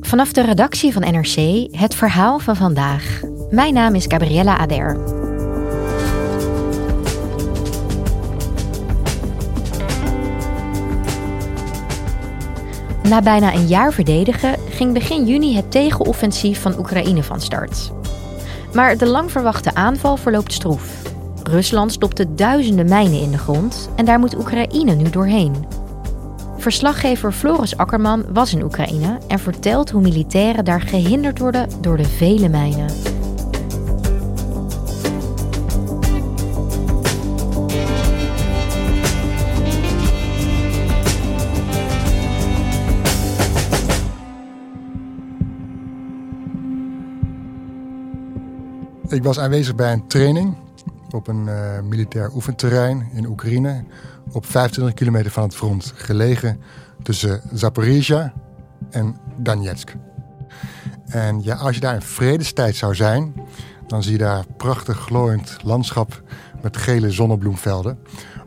Vanaf de redactie van NRC het verhaal van vandaag. Mijn naam is Gabriella Ader. Na bijna een jaar verdedigen ging begin juni het tegenoffensief van Oekraïne van start. Maar de lang verwachte aanval verloopt stroef. Rusland stopte duizenden mijnen in de grond en daar moet Oekraïne nu doorheen. Verslaggever Floris Akkerman was in Oekraïne en vertelt hoe militairen daar gehinderd worden door de vele mijnen. Ik was aanwezig bij een training op een uh, militair oefenterrein in Oekraïne. Op 25 kilometer van het front, gelegen tussen Zaporizhia en Donetsk. En ja, als je daar in vredestijd zou zijn, dan zie je daar prachtig glooiend landschap met gele zonnebloemvelden.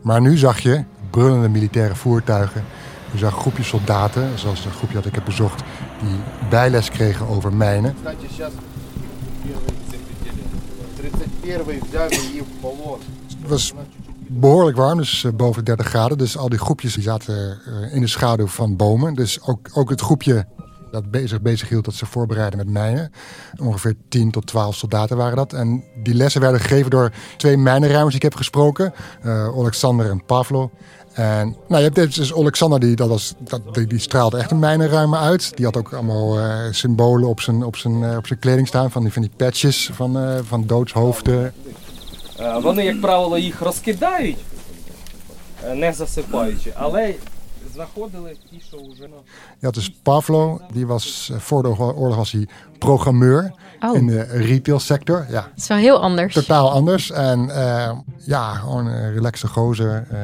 Maar nu zag je brullende militaire voertuigen. Je zag groepjes soldaten, zoals het groepje dat ik heb bezocht, die bijles kregen over mijnen. Het was behoorlijk warm, dus eh, boven 30 graden. Dus al die groepjes die zaten eh, in de schaduw van bomen. Dus ook, ook het groepje dat bezig, bezig hield dat ze voorbereiden met mijnen. Ongeveer 10 tot 12 soldaten waren dat. En die lessen werden gegeven door twee mijnenruimers die ik heb gesproken. Alexander en Pavlo. En nou, je hebt dus Alexander, die, dat was, dat, die, die, straalde echt een mijnenruimer uit. Die had ook allemaal uh, symbolen op zijn, op, zijn, uh, op zijn kleding staan, van die, van die patches van, uh, van doodshoofden. Вони, як правило, їх розкидають, не засипаючи, але ja, dus Pavlo, die was eh, voor de oorlog was hij programmeur oh. in de retailsector. Ja. Dat is wel heel anders. Totaal anders. En eh, ja, gewoon een relaxe gozer. Eh,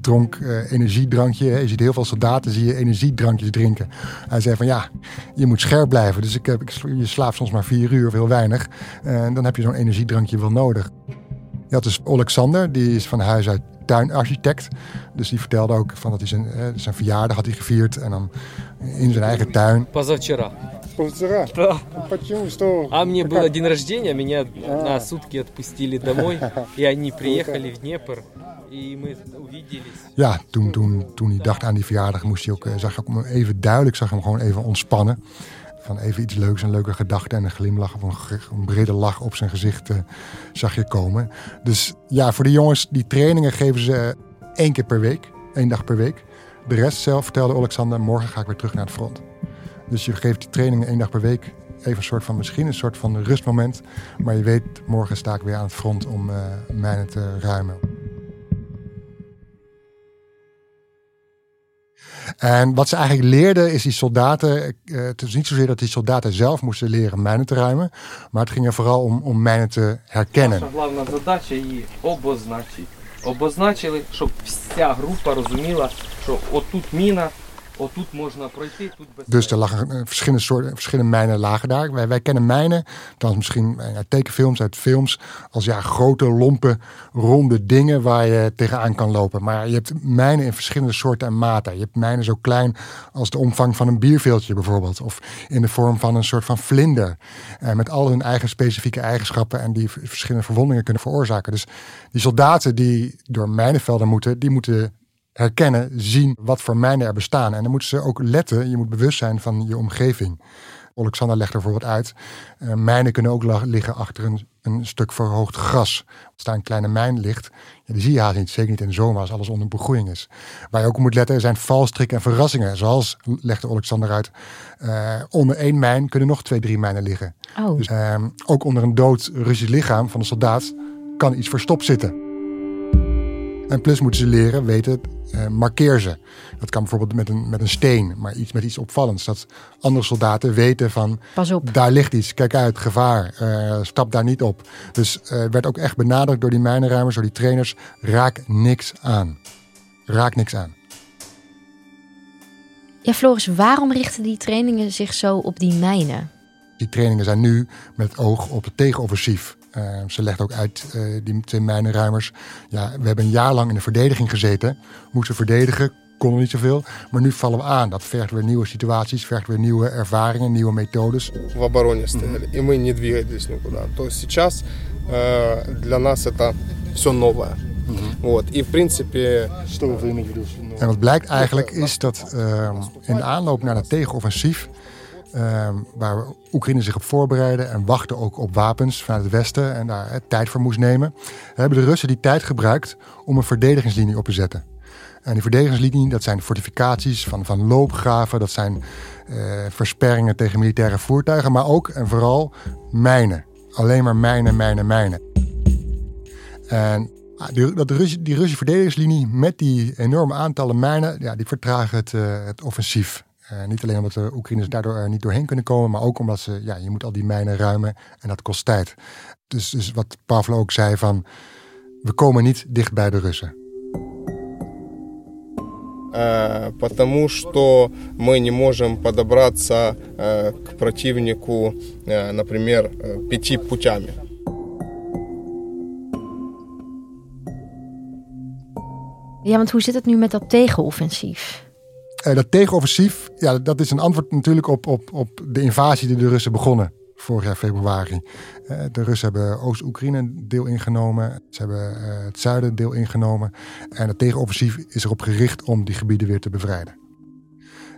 dronk energiedrankje. Je ziet heel veel soldaten zie je energiedrankjes drinken. Hij zei van ja, je moet scherp blijven. Dus ik, heb, ik, je slaapt soms maar vier uur of heel weinig. En dan heb je zo'n energiedrankje wel nodig. ja had dus Alexander, die is van huis uit tuinarchitect. Dus die vertelde ook van dat is een, eh, zijn verjaardag had hij gevierd en dan in zijn eigen tuin. Позавчера. Позавчера? Да. Почему? Что? А мне было день рождения, меня на сутки отпустили домой, и они приехали в Днепр. Ja, toen, toen, toen hij dacht aan die verjaardag, moest hij ook, eh, zag ik hem even duidelijk, zag hem gewoon even ontspannen. Van even iets leuks, een leuke gedachte en een glimlach of een, brede lach op zijn gezicht eh, zag je komen. Dus ja, voor die jongens, die trainingen geven ze eh, één keer per week, één dag per week. De rest zelf vertelde Alexander, morgen ga ik weer terug naar het front. Dus je geeft die trainingen één dag per week. Even een soort van, misschien een soort van rustmoment. Maar je weet, morgen sta ik weer aan het front om eh, mijnen te ruimen. En wat ze eigenlijk leerden is die soldaten. Eh, het is niet zozeer dat die soldaten zelf moesten leren mijnen te ruimen. Maar het ging er vooral om, om mijnen te herkennen. Наша задача її обозначити. Обозначили, щоб вся група розуміла, що отут міна, dus er lagen eh, verschillende soorten, eh, verschillende mijnen lagen daar. Wij, kennen mijnen, dan misschien eh, uit tekenfilms, uit films, als ja, grote, lompe, ronde dingen waar je tegenaan kan lopen. Maar je hebt mijnen in verschillende soorten en maten. Je hebt mijnen zo klein als de omvang van een bierveeltje bijvoorbeeld. Of in de vorm van een soort van vlinder. Eh, met al hun eigen specifieke eigenschappen en die verschillende verwondingen kunnen veroorzaken. Dus die soldaten die door mijnenvelden moeten, die moeten herkennen, zien wat voor mijnen er bestaan. En dan moeten ze ook letten, je moet bewust zijn van je omgeving. Alexander legt er bijvoorbeeld uit, eh, mijnen kunnen ook liggen achter een, een stuk verhoogd gras. Als daar een kleine mijn ligt, ja, die zie je haast niet, zeker niet in de zomer als alles onder begroeiing is. Waar je ook moet letten zijn valstrikken en verrassingen. Zoals, legde Alexander uit, eh, onder één mijn kunnen nog twee, drie mijnen liggen. Oh. Dus ehm, ook onder een dood Russisch lichaam van een soldaat kan iets verstopt zitten. En plus moeten ze leren, weten, uh, markeer ze. Dat kan bijvoorbeeld met een, met een steen, maar iets met iets opvallends. Dat andere soldaten weten van, Pas op. daar ligt iets, kijk uit, gevaar, uh, stap daar niet op. Dus uh, werd ook echt benadrukt door die mijnenruimers, door die trainers, raak niks aan. Raak niks aan. Ja, Floris, waarom richten die trainingen zich zo op die mijnen? Die trainingen zijn nu met het oog op het tegenoffensief. Ehm, ze legt ook uit, eh, die twee mijnenruimers. Ja, we hebben een jaar lang in de verdediging gezeten. Moesten verdedigen, konden niet zoveel. Maar nu vallen we aan. Dat vergt weer nieuwe situaties, vergt weer nieuwe ervaringen, nieuwe methodes. В обороне стояли, и мы niet двигались никуда. То есть сейчас э, для нас это nieuw. новое. Вот. En wat blijkt eigenlijk is dat ehm, in de aanloop naar het tegenoffensief uh, waar Oekraïne zich op voorbereiden en wachten ook op wapens vanuit het Westen en daar tijd voor moest nemen, hebben de Russen die tijd gebruikt om een verdedigingslinie op te zetten. En die verdedigingslinie, dat zijn fortificaties van, van loopgraven, dat zijn uh, versperringen tegen militaire voertuigen, maar ook en vooral mijnen. Alleen maar mijnen, mijnen, mijnen. En die, dat die Russische verdedigingslinie met die enorme aantallen mijnen, ja, die vertragen het, uh, het offensief. Eh, niet alleen omdat de Oekraïners daardoor er niet doorheen kunnen komen, maar ook omdat ze, ja, je moet al die mijnen ruimen en dat kost tijd. Dus, dus wat Pavlo ook zei van, we komen niet dicht bij de Russen. Eh, потому что мы не можем подобраться э, к противнику, э, например, э, пяти путями. Ja, want hoe zit het nu met dat tegenoffensief? Uh, dat tegenoffensief, ja, dat is een antwoord natuurlijk op, op, op de invasie die de Russen begonnen vorig jaar februari. Uh, de Russen hebben Oost-Oekraïne deel ingenomen. Ze hebben uh, het zuiden deel ingenomen. En het tegenoffensief is erop gericht om die gebieden weer te bevrijden.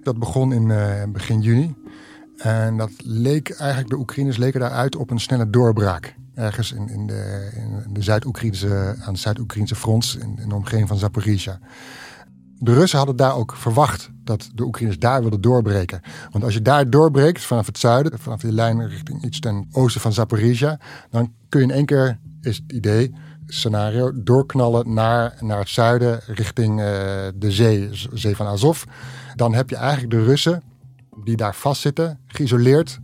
Dat begon in begin juni. En dat leek eigenlijk, de Oekraïners leken daaruit op een snelle doorbraak ergens in, in de, in de Zuid-Oekraïnse, aan de Zuid-Oekraïnse front, in, in, de omgeving van Zaporizhia. De Russen hadden daar ook verwacht dat de Oekraïners daar wilden doorbreken. Want als je daar doorbreekt vanaf het zuiden, vanaf die lijn richting iets ten oosten van Zaporizhia, dan kun je in één keer, is het idee, scenario, doorknallen naar, naar het zuiden richting uh, de zee, zee van Azov. Dan heb je eigenlijk de Russen die daar vastzitten, geïsoleerd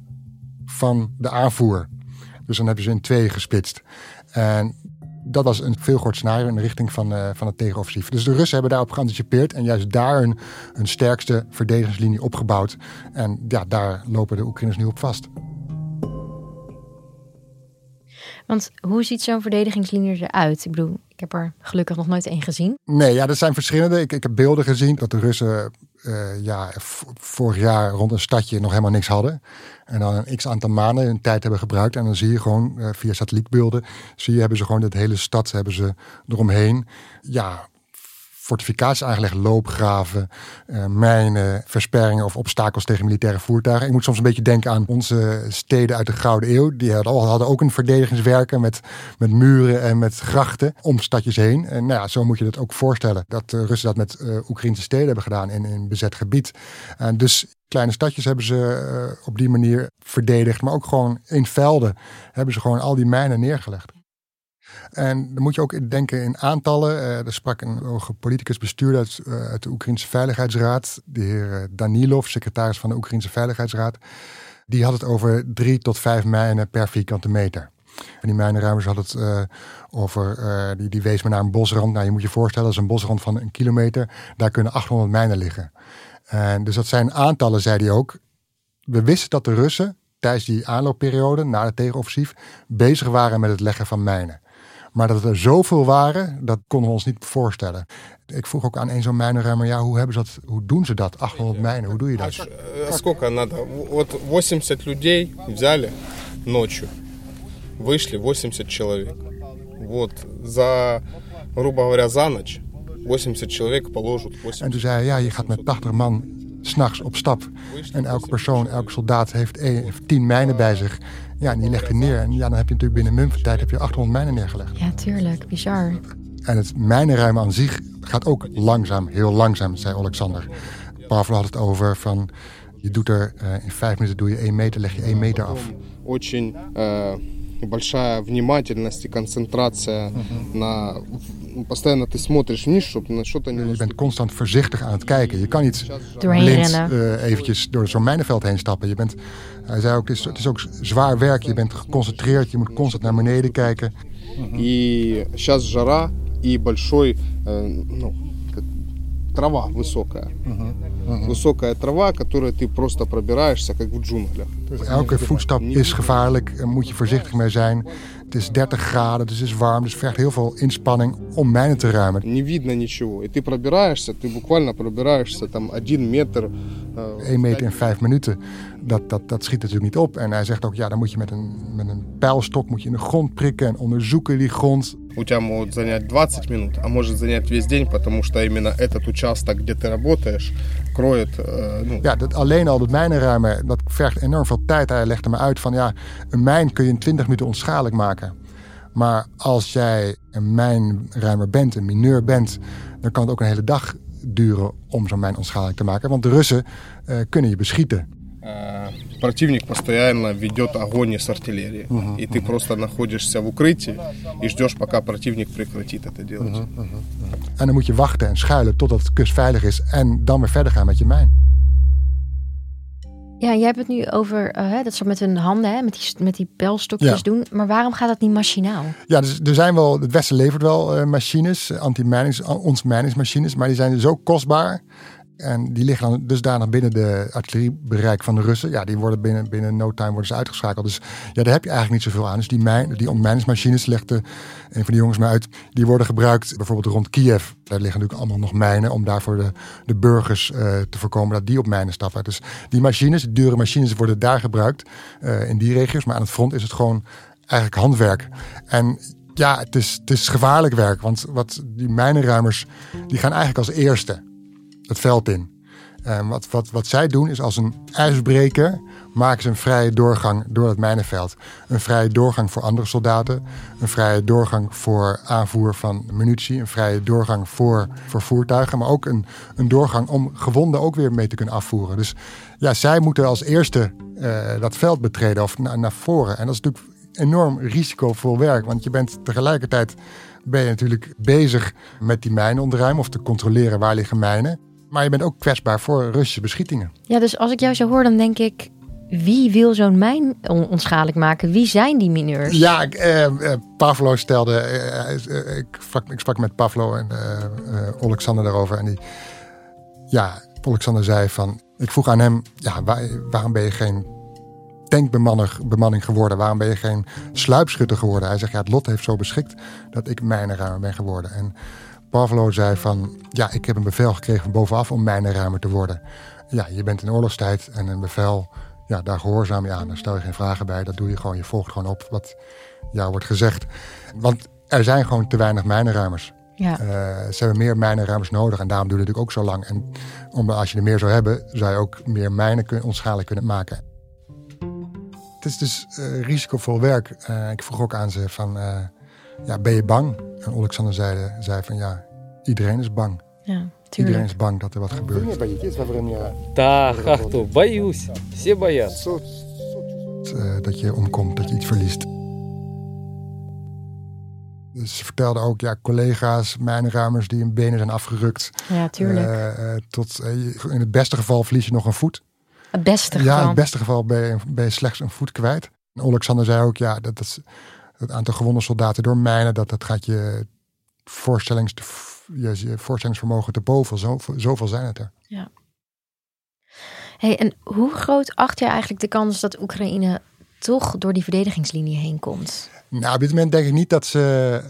van de aanvoer. Dus dan hebben ze in twee gesplitst. En dat was een veel groot scenario in de richting van, uh, van het tegenoffensief. Dus de Russen hebben daarop geanticipeerd en juist daar hun, hun sterkste verdedigingslinie opgebouwd. En ja, daar lopen de Oekraïners nu op vast. Want hoe ziet zo'n verdedigingslinie eruit? Ik bedoel, ik heb er gelukkig nog nooit één gezien. Nee, ja, er zijn verschillende. Ik, ik heb beelden gezien dat de Russen uh, ja, vorig jaar rond een stadje nog helemaal niks hadden. En dan een x aantal maanden hun tijd hebben gebruikt. En dan zie je gewoon uh, via satellietbeelden, zie je, hebben ze gewoon de hele stad hebben ze eromheen. Ja, fortificaties aangelegd, loopgraven, uh, mijnen, versperringen of obstakels tegen militaire voertuigen. Ik moet soms een beetje denken aan onze steden uit de Gouden Eeuw. Die hadden, ook een verdedigingswerken met, met muren en met grachten om stadjes heen. En nou ja, zo moet je dat ook voorstellen. Dat de Russen dat met uh, Oekraïnse steden hebben gedaan in, in bezet gebied. En dus kleine stadjes hebben ze op die manier verdedigd. Maar ook gewoon in velden hebben ze gewoon al die mijnen neergelegd. En dan moet je ook denken in aantallen. Uh, er sprak een hoge politicus bestuurder uit, uh, uit, de Oekraïnse Veiligheidsraad, de heer Danilov, secretaris van de Oekraïnse Veiligheidsraad. Die had het over drie tot vijf mijnen per vierkante meter. En die mijnenruimers hadden het over, die, die wees me naar een bosrand. Nou, je moet je voorstellen, dat is een bosrand van een kilometer. Daar kunnen 800 mijnen liggen. En dus dat zijn aantallen, zei hij ook. We wisten dat de Russen tijdens die aanloopperiode, na het tegenoffensief, bezig waren met het leggen van mijnen. Maar dat er zoveel waren, dat konden we ons niet voorstellen. Ik vroeg ook aan een zo'n mijnenruimer, ja, hoe, hebben ze dat, hoe doen ze dat, 800 mijnen, hoe doe je dat? Hoeveel nodig? Вот 80 людей взяли ночью, вышли 80 человек. Вот за, грубо говоря, за ночь 80 человек положат. 80. En toen zei hij, ja, je gaat met 80 man s'nachts op stap. En elke persoon, elke soldaat heeft 10 mijnen bij zich. Ja, en die leg je neer. En ja, dan heb je natuurlijk binnen een van tijd heb je 800 mijnen neergelegd. Ja, tuurlijk. Bizar. En het mijnenruim aan zich gaat ook langzaam, heel langzaam, zei Alexander. Pavlov had het over van... je doet er eh, in vijf minuten doe je één meter, leg je één meter af. Eh, большая внимательность и концентрация mm на... Постоянно ты смотришь вниз, чтобы на что-то не... Je bent constant voorzichtig aan het kijken. Je kan niet blind uh, eh, eventjes door zo'n mijnenveld heen stappen. Je bent, hij zei ook, het is, het is ook zwaar werk. Je bent geconcentreerd, je moet constant naar beneden kijken. И сейчас жара и большой, э, ну, трава высокая. Угу. Высокая трава, которой ты просто пробираешься, как в джунглях. Dus elke voetstap is gevaarlijk en moet je voorzichtig mee zijn. Het is 30 graden, dus het is warm, dus het vergt heel veel inspanning om mijnen te ruimen. Не видно ничего. И ты пробираешься, ты буквально пробираешься там 1 э, meter. 1 meter in 5 minuten. Dat, dat, dat schiet natuurlijk niet op. En hij zegt ook, ja, dan moet je met een, met een pijlstok moet je in de grond prikken en onderzoeken die grond. У тебя 20 занять 20 минут, а может занять весь день, потому что именно этот участок, где ты работаешь, eh, ja, dat, alleen al dat mijnenruimer dat vergt enorm veel tijd. Hij legde me uit van ja, een mijn kun je in 20 minuten onschadelijk maken. Maar als jij een mijnruimer bent, een mineur bent, dan kan het ook een hele dag duren om zo'n mijn onschadelijk te maken. Want de Russen eh, kunnen je beschieten. Eh, противник постоянно ведет огонь из артиллерии. Угу, и ты угу. просто находишься в укрытии и ждешь, пока противник прекратит это делать. Угу, угу, угу. En dan moet je wachten en schuilen totdat de kust veilig is en dan weer verder gaan met je mijn. Ja, jij hebt het nu over uh, dat ze met hun handen, hè, met die, met die doen. Maar waarom gaat dat niet machinaal? Ja, dus er zijn wel, het Westen levert wel uh, machines, anti-mijnings, ons machines. Maar die zijn zo kostbaar en die liggen dan dusdanig binnen de artilleriebereik van de Russen. Ja, die worden binnen, binnen no time worden ze uitgeschakeld. Dus ja, daar heb je eigenlijk niet zoveel aan. Dus die, die ontmijningsmachines, legde een van die jongens me uit, die worden gebruikt bijvoorbeeld rond Kiev. Daar liggen natuurlijk allemaal nog mijnen om daarvoor de, de burgers eh, te voorkomen dat die op mijnen stappen. Dus die machines, die dure machines, worden daar gebruikt eh, in die regio's. Maar aan het front is het gewoon eigenlijk handwerk. En ja, het is, het is gevaarlijk werk. Want wat die mijnenruimers, die gaan eigenlijk als eerste het veld in. En wat, wat, wat zij doen is als een ijsbreker maken ze een vrije doorgang door het mijnenveld. Een vrije doorgang voor andere soldaten. Een vrije doorgang voor aanvoer van munitie. Een vrije doorgang voor, voor voertuigen. Maar ook een, een doorgang om gewonden ook weer mee te kunnen afvoeren. Dus ja, zij moeten als eerste eh, dat veld betreden of na- naar voren. En dat is natuurlijk enorm risicovol werk. Want je bent tegelijkertijd ben je natuurlijk bezig met die mijnen ontruimen of te controleren waar liggen mijnen. Maar je bent ook kwetsbaar voor Russische beschietingen. Ja, dus als ik jou zo hoor, dan denk ik... Wie wil zo'n mijn on- onschadelijk maken? Wie zijn die mineurs? Ja, eh, eh, Pavlo stelde. eh, eh, ik, sprak, ik sprak met Pavlo en Alexander daarover. En die, ja, Alexander zei van. Ik vroeg aan hem: ja, waar- waarom ben je geen tankbemanning bemanning geworden? Waarom ben je geen sluipschutter geworden? Hij zegt: ja, het lot heeft zo beschikt dat ik mijnenruimer ben geworden. En Pavlo zei van. Ja, ik heb een bevel gekregen van bovenaf om mijnenruimer te worden. Ja, je bent in oorlogstijd en een bevel. Ja, daar gehoorzaam je aan. Daar stel je geen vragen bij. Dat doe je gewoon. Je volgt gewoon op wat jou wordt gezegd. Want er zijn gewoon te weinig mijnenruimers. Ja. Eh, ze hebben meer mijnenruimers nodig en daarom duurt het natuurlijk ook zo lang. En omdat als je er meer zou hebben, zou je ook meer mijnen kun, onschadelijk kunnen maken. Het is dus eh, risicovol werk. Eh, ik vroeg ook aan ze van, ja, ben je bang? En Alexander zei, zei van ja, iedereen is bang. Ja, iedereen is bang dat er wat gebeurt. Да, ik то, Dat je omkomt, dat je iets verliest. Dus ze vertelde ook, ja, collega's, mijnruimers die hun benen zijn afgerukt. Ja, tuurlijk. Eh, eh, tot, eh, in het beste geval verlies je nog een voet. Het beste geval? Ja, in het beste geval ben je, ben je slechts een voet kwijt. En Alexander zei ook, ja, dat, dat het aantal gewonde soldaten door mijnen, dat, dat gaat je, voorstellings, je, je voorstellingsvermogen te boven. Zo, zoveel zijn het er. Hey, en hoe groot acht jij eigenlijk de kans dat Oekraïne toch door die verdedigingslinie heen komt? Nou, op dit moment denk ik niet dat ze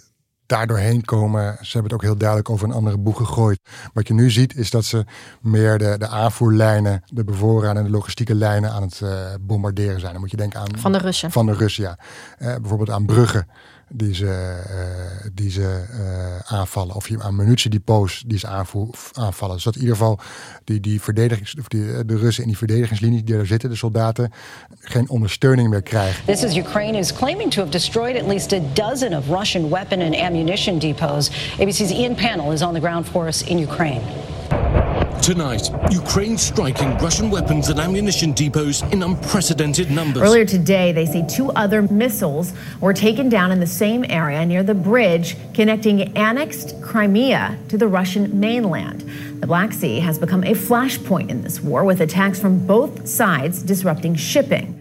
daar doorheen komen. Ze hebben het ook heel duidelijk over een andere boeg gegooid. Wat je nu ziet is dat ze meer de, de aanvoerlijnen, de bevoorraden en de logistieke lijnen aan het eh, bombarderen zijn. Dan moet je denken aan Van de Russen. van de Russen, ja. Eh, bijvoorbeeld aan bruggen die ze, eh, die ze eh, aanvallen. Of aan munitiedepots die ze aanvoer, aanvallen. Zodat in ieder geval die, die verdedigings, of die, eh, de Russen in die verdedigingslinie die er zitten, de soldaten, geen ondersteuning meer krijgen. This is Ukraine is claiming to have destroyed at least a dozen of Russian weapon and ammunition depots. ABC's Ian Panel is on the ground for us in Ukraine. Tonight, Ukraine striking Russian weapons and ammunition depots in unprecedented numbers. Earlier today, they say two other missiles were taken down in the same area near the bridge connecting annexed Crimea to the Russian mainland. The Black Sea has become a flashpoint in this war, with attacks from both sides disrupting shipping.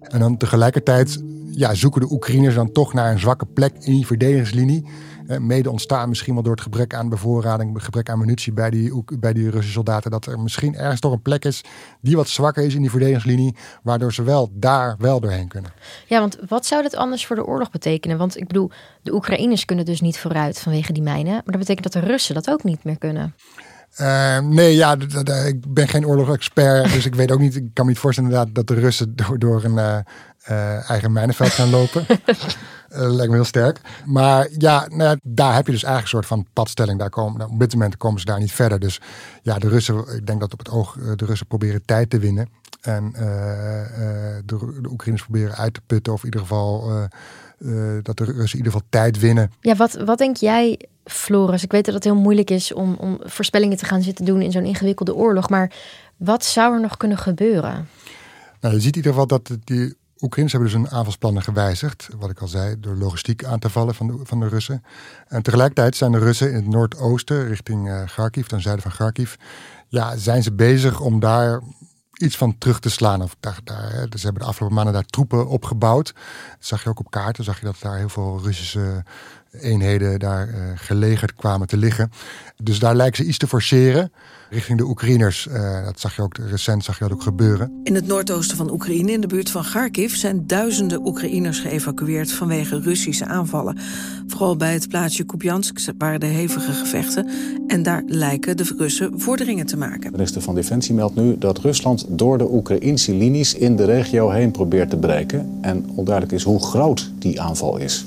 En dan tegelijkertijd ja, zoeken de Oekraïners dan toch naar een zwakke plek in die verdedigingslinie. Eh, mede ontstaan misschien wel door het gebrek aan bevoorrading, het gebrek aan munitie bij die, bij die Russische soldaten. Dat er misschien ergens toch een plek is die wat zwakker is in die verdedigingslinie, waardoor ze wel daar wel doorheen kunnen. Ja, want wat zou dat anders voor de oorlog betekenen? Want ik bedoel, de Oekraïners kunnen dus niet vooruit vanwege die mijnen, maar dat betekent dat de Russen dat ook niet meer kunnen. Uh, nee, ja, ik ben geen oorlogsexpert, dus ik weet ook niet. Ik kan me niet voorstellen inderdaad dat de Russen door, door een uh, uh, eigen mijnenveld gaan lopen. Uh, lijkt me heel sterk. Maar ja, nou ja, daar heb je dus eigenlijk een soort van padstelling. Daar komen, nou, op dit moment komen ze daar niet verder. Dus ja, de Russen, ik denk dat op het oog de Russen proberen tijd te winnen. En de, de Oekraïners proberen uit te putten. Of in ieder geval dat de Russen in ieder geval tijd winnen. Ja, wat, wat denk jij Floris, ik weet dat het heel moeilijk is om, om voorspellingen te gaan zitten doen in zo'n ingewikkelde oorlog. Maar wat zou er nog kunnen gebeuren? Nou, je ziet in ieder geval dat die Oekraïners hebben dus hun aanvalsplannen gewijzigd. Wat ik al zei, door logistiek aan te vallen van de, van de Russen. En tegelijkertijd zijn de Russen in het noordoosten, richting uh, Kharkiv, ten zuiden van Kharkiv. Ja, zijn ze bezig om daar iets van terug te slaan. Of daar, daar, dus ze hebben de afgelopen maanden daar troepen opgebouwd. Dat zag je ook op kaarten. Zag je dat daar heel veel Russische eenheden daar uh, gelegerd kwamen te liggen. Dus daar lijken ze iets te forceren richting de Oekraïners. Uh, dat zag je ook recent zag je dat ook gebeuren. In het noordoosten van Oekraïne, in de buurt van Kharkiv, zijn duizenden Oekraïners geëvacueerd vanwege Russische aanvallen. Vooral bij het plaatsje Kupiansk waren de hevige gevechten. En daar lijken de Russen vorderingen te maken. De minister van Defensie meldt nu dat Rusland door de Oekraïnse linies in de regio heen probeert te breken. En onduidelijk is hoe groot die aanval is.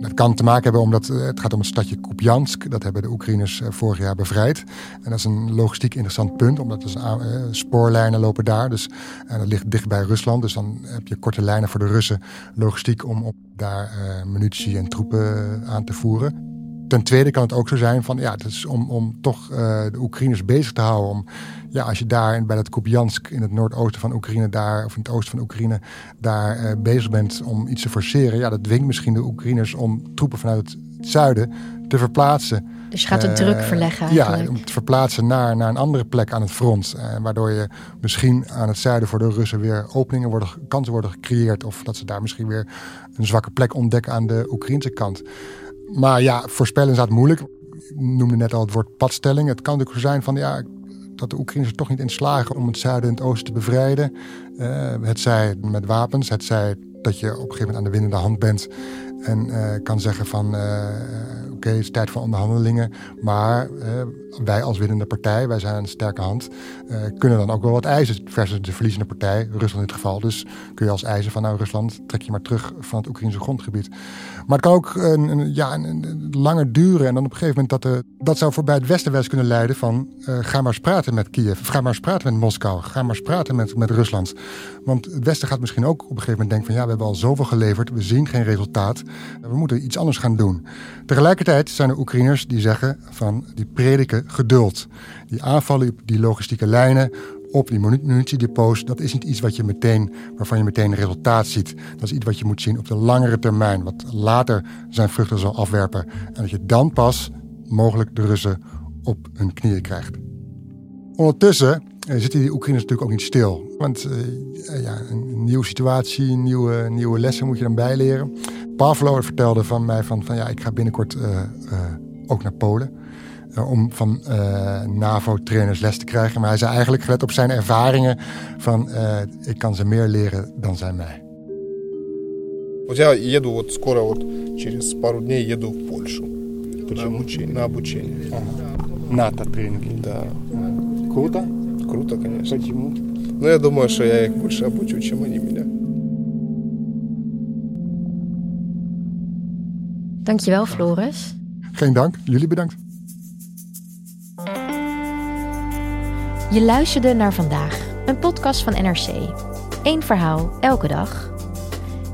Dat kan te maken hebben omdat eh, het gaat om het stadje Kupiansk. Dat hebben de Oekraïners eh, vorig jaar bevrijd. En dat is een logistiek interessant punt, omdat er uh, spoorlijnen lopen daar. Dus, en dat ligt dicht bij Rusland. Dus dan heb je korte lijnen voor de Russen logistiek om op daar munitie en troepen aan te voeren. Ten tweede kan het ook zo zijn van ja, het is om, om toch de Oekraïners bezig te houden. Om ja, als je daar bij dat Kupiansk in het noordoosten van Oekraïne, daar, of in het oosten van Oekraïne, daar uh, bezig bent om iets te forceren, ja, dat dwingt misschien de Oekraïners om troepen vanuit het zuiden te verplaatsen. Dus je gaat de druk eh, verleggen eigenlijk. Ja, om te verplaatsen naar, naar een andere plek aan het front. Uh, waardoor je misschien aan het zuiden voor de Russen weer openingen worden, kansen worden gecreëerd. Of dat ze daar misschien weer een zwakke plek ontdekken aan de Oekraïnse kant. Maar ja, voorspellen is dat moeilijk. Ik noemde net al het woord padstelling. Het kan natuurlijk zijn van ja, dat de Oekraïners er toch niet in slagen om het zuiden en het oosten te bevrijden. Uh, het zij met wapens, het zij dat je op een gegeven moment aan de winnende hand bent en uh, kan zeggen van uh, oké, het is tijd voor onderhandelingen. Maar wij als winnende partij, wij zijn een sterke hand, kunnen dan ook wel wat eisen versus de verliezende partij, Rusland in dit geval. Dus kun je als eisen van nou Rusland, trek je maar terug van het Oekraïnse grondgebied. Maar het kan ook een, een ja, een, langer duren en dan op een gegeven moment dat, dat zou voorbij het Westen wel kunnen leiden van uh, ga maar praten met Kiev, ga maar praten met Moskou, ga maar praten met, met Rusland. Want het Westen gaat misschien ook op een gegeven moment denken van ja, we hebben al zoveel geleverd, we zien geen resultaat, we moeten iets anders gaan doen. Tegelijkertijd zijn er Oekraïners die zeggen van die prediken geduld. Die aanvallen op die logistieke lijnen, op die munitiedepots, dat is niet iets wat je meteen, waarvan je meteen resultaat ziet. Dat is iets wat je moet zien op de langere termijn, wat later zijn vruchten zal afwerpen. En dat je dan pas mogelijk de Russen op hun knieën krijgt. Ondertussen eh, zitten die Oekraïners natuurlijk ook niet stil. Want eh, eh, ja, een nieuwe situatie, nieuwe, nieuwe lessen moet je dan bijleren. Pavlo vertelde van mij van, van ja, ik ga binnenkort ook naar Polen. om van NAVO-trainers les te krijgen. Maar hij zei eigenlijk, gelet op zijn ervaringen, van ik kan ze meer leren dan zij mij. Я еду вот скоро, вот через пару дней еду в Польшу. Почему? На обучение. На обучение. Ага. НАТО. Да. Круто? круто, конечно. Почему? Ну, я думаю, что я их больше обучу, чем они. Dankjewel, Floris. Geen dank. Jullie bedankt. Je luisterde naar vandaag, een podcast van NRC. Eén verhaal, elke dag.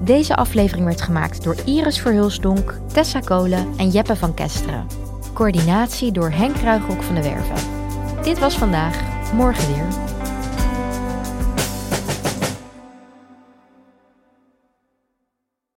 Deze aflevering werd gemaakt door Iris Verhulsdonk, Tessa Kolen en Jeppe van Kesteren. Coördinatie door Henk Ruigrok van de Werven. Dit was vandaag morgen weer.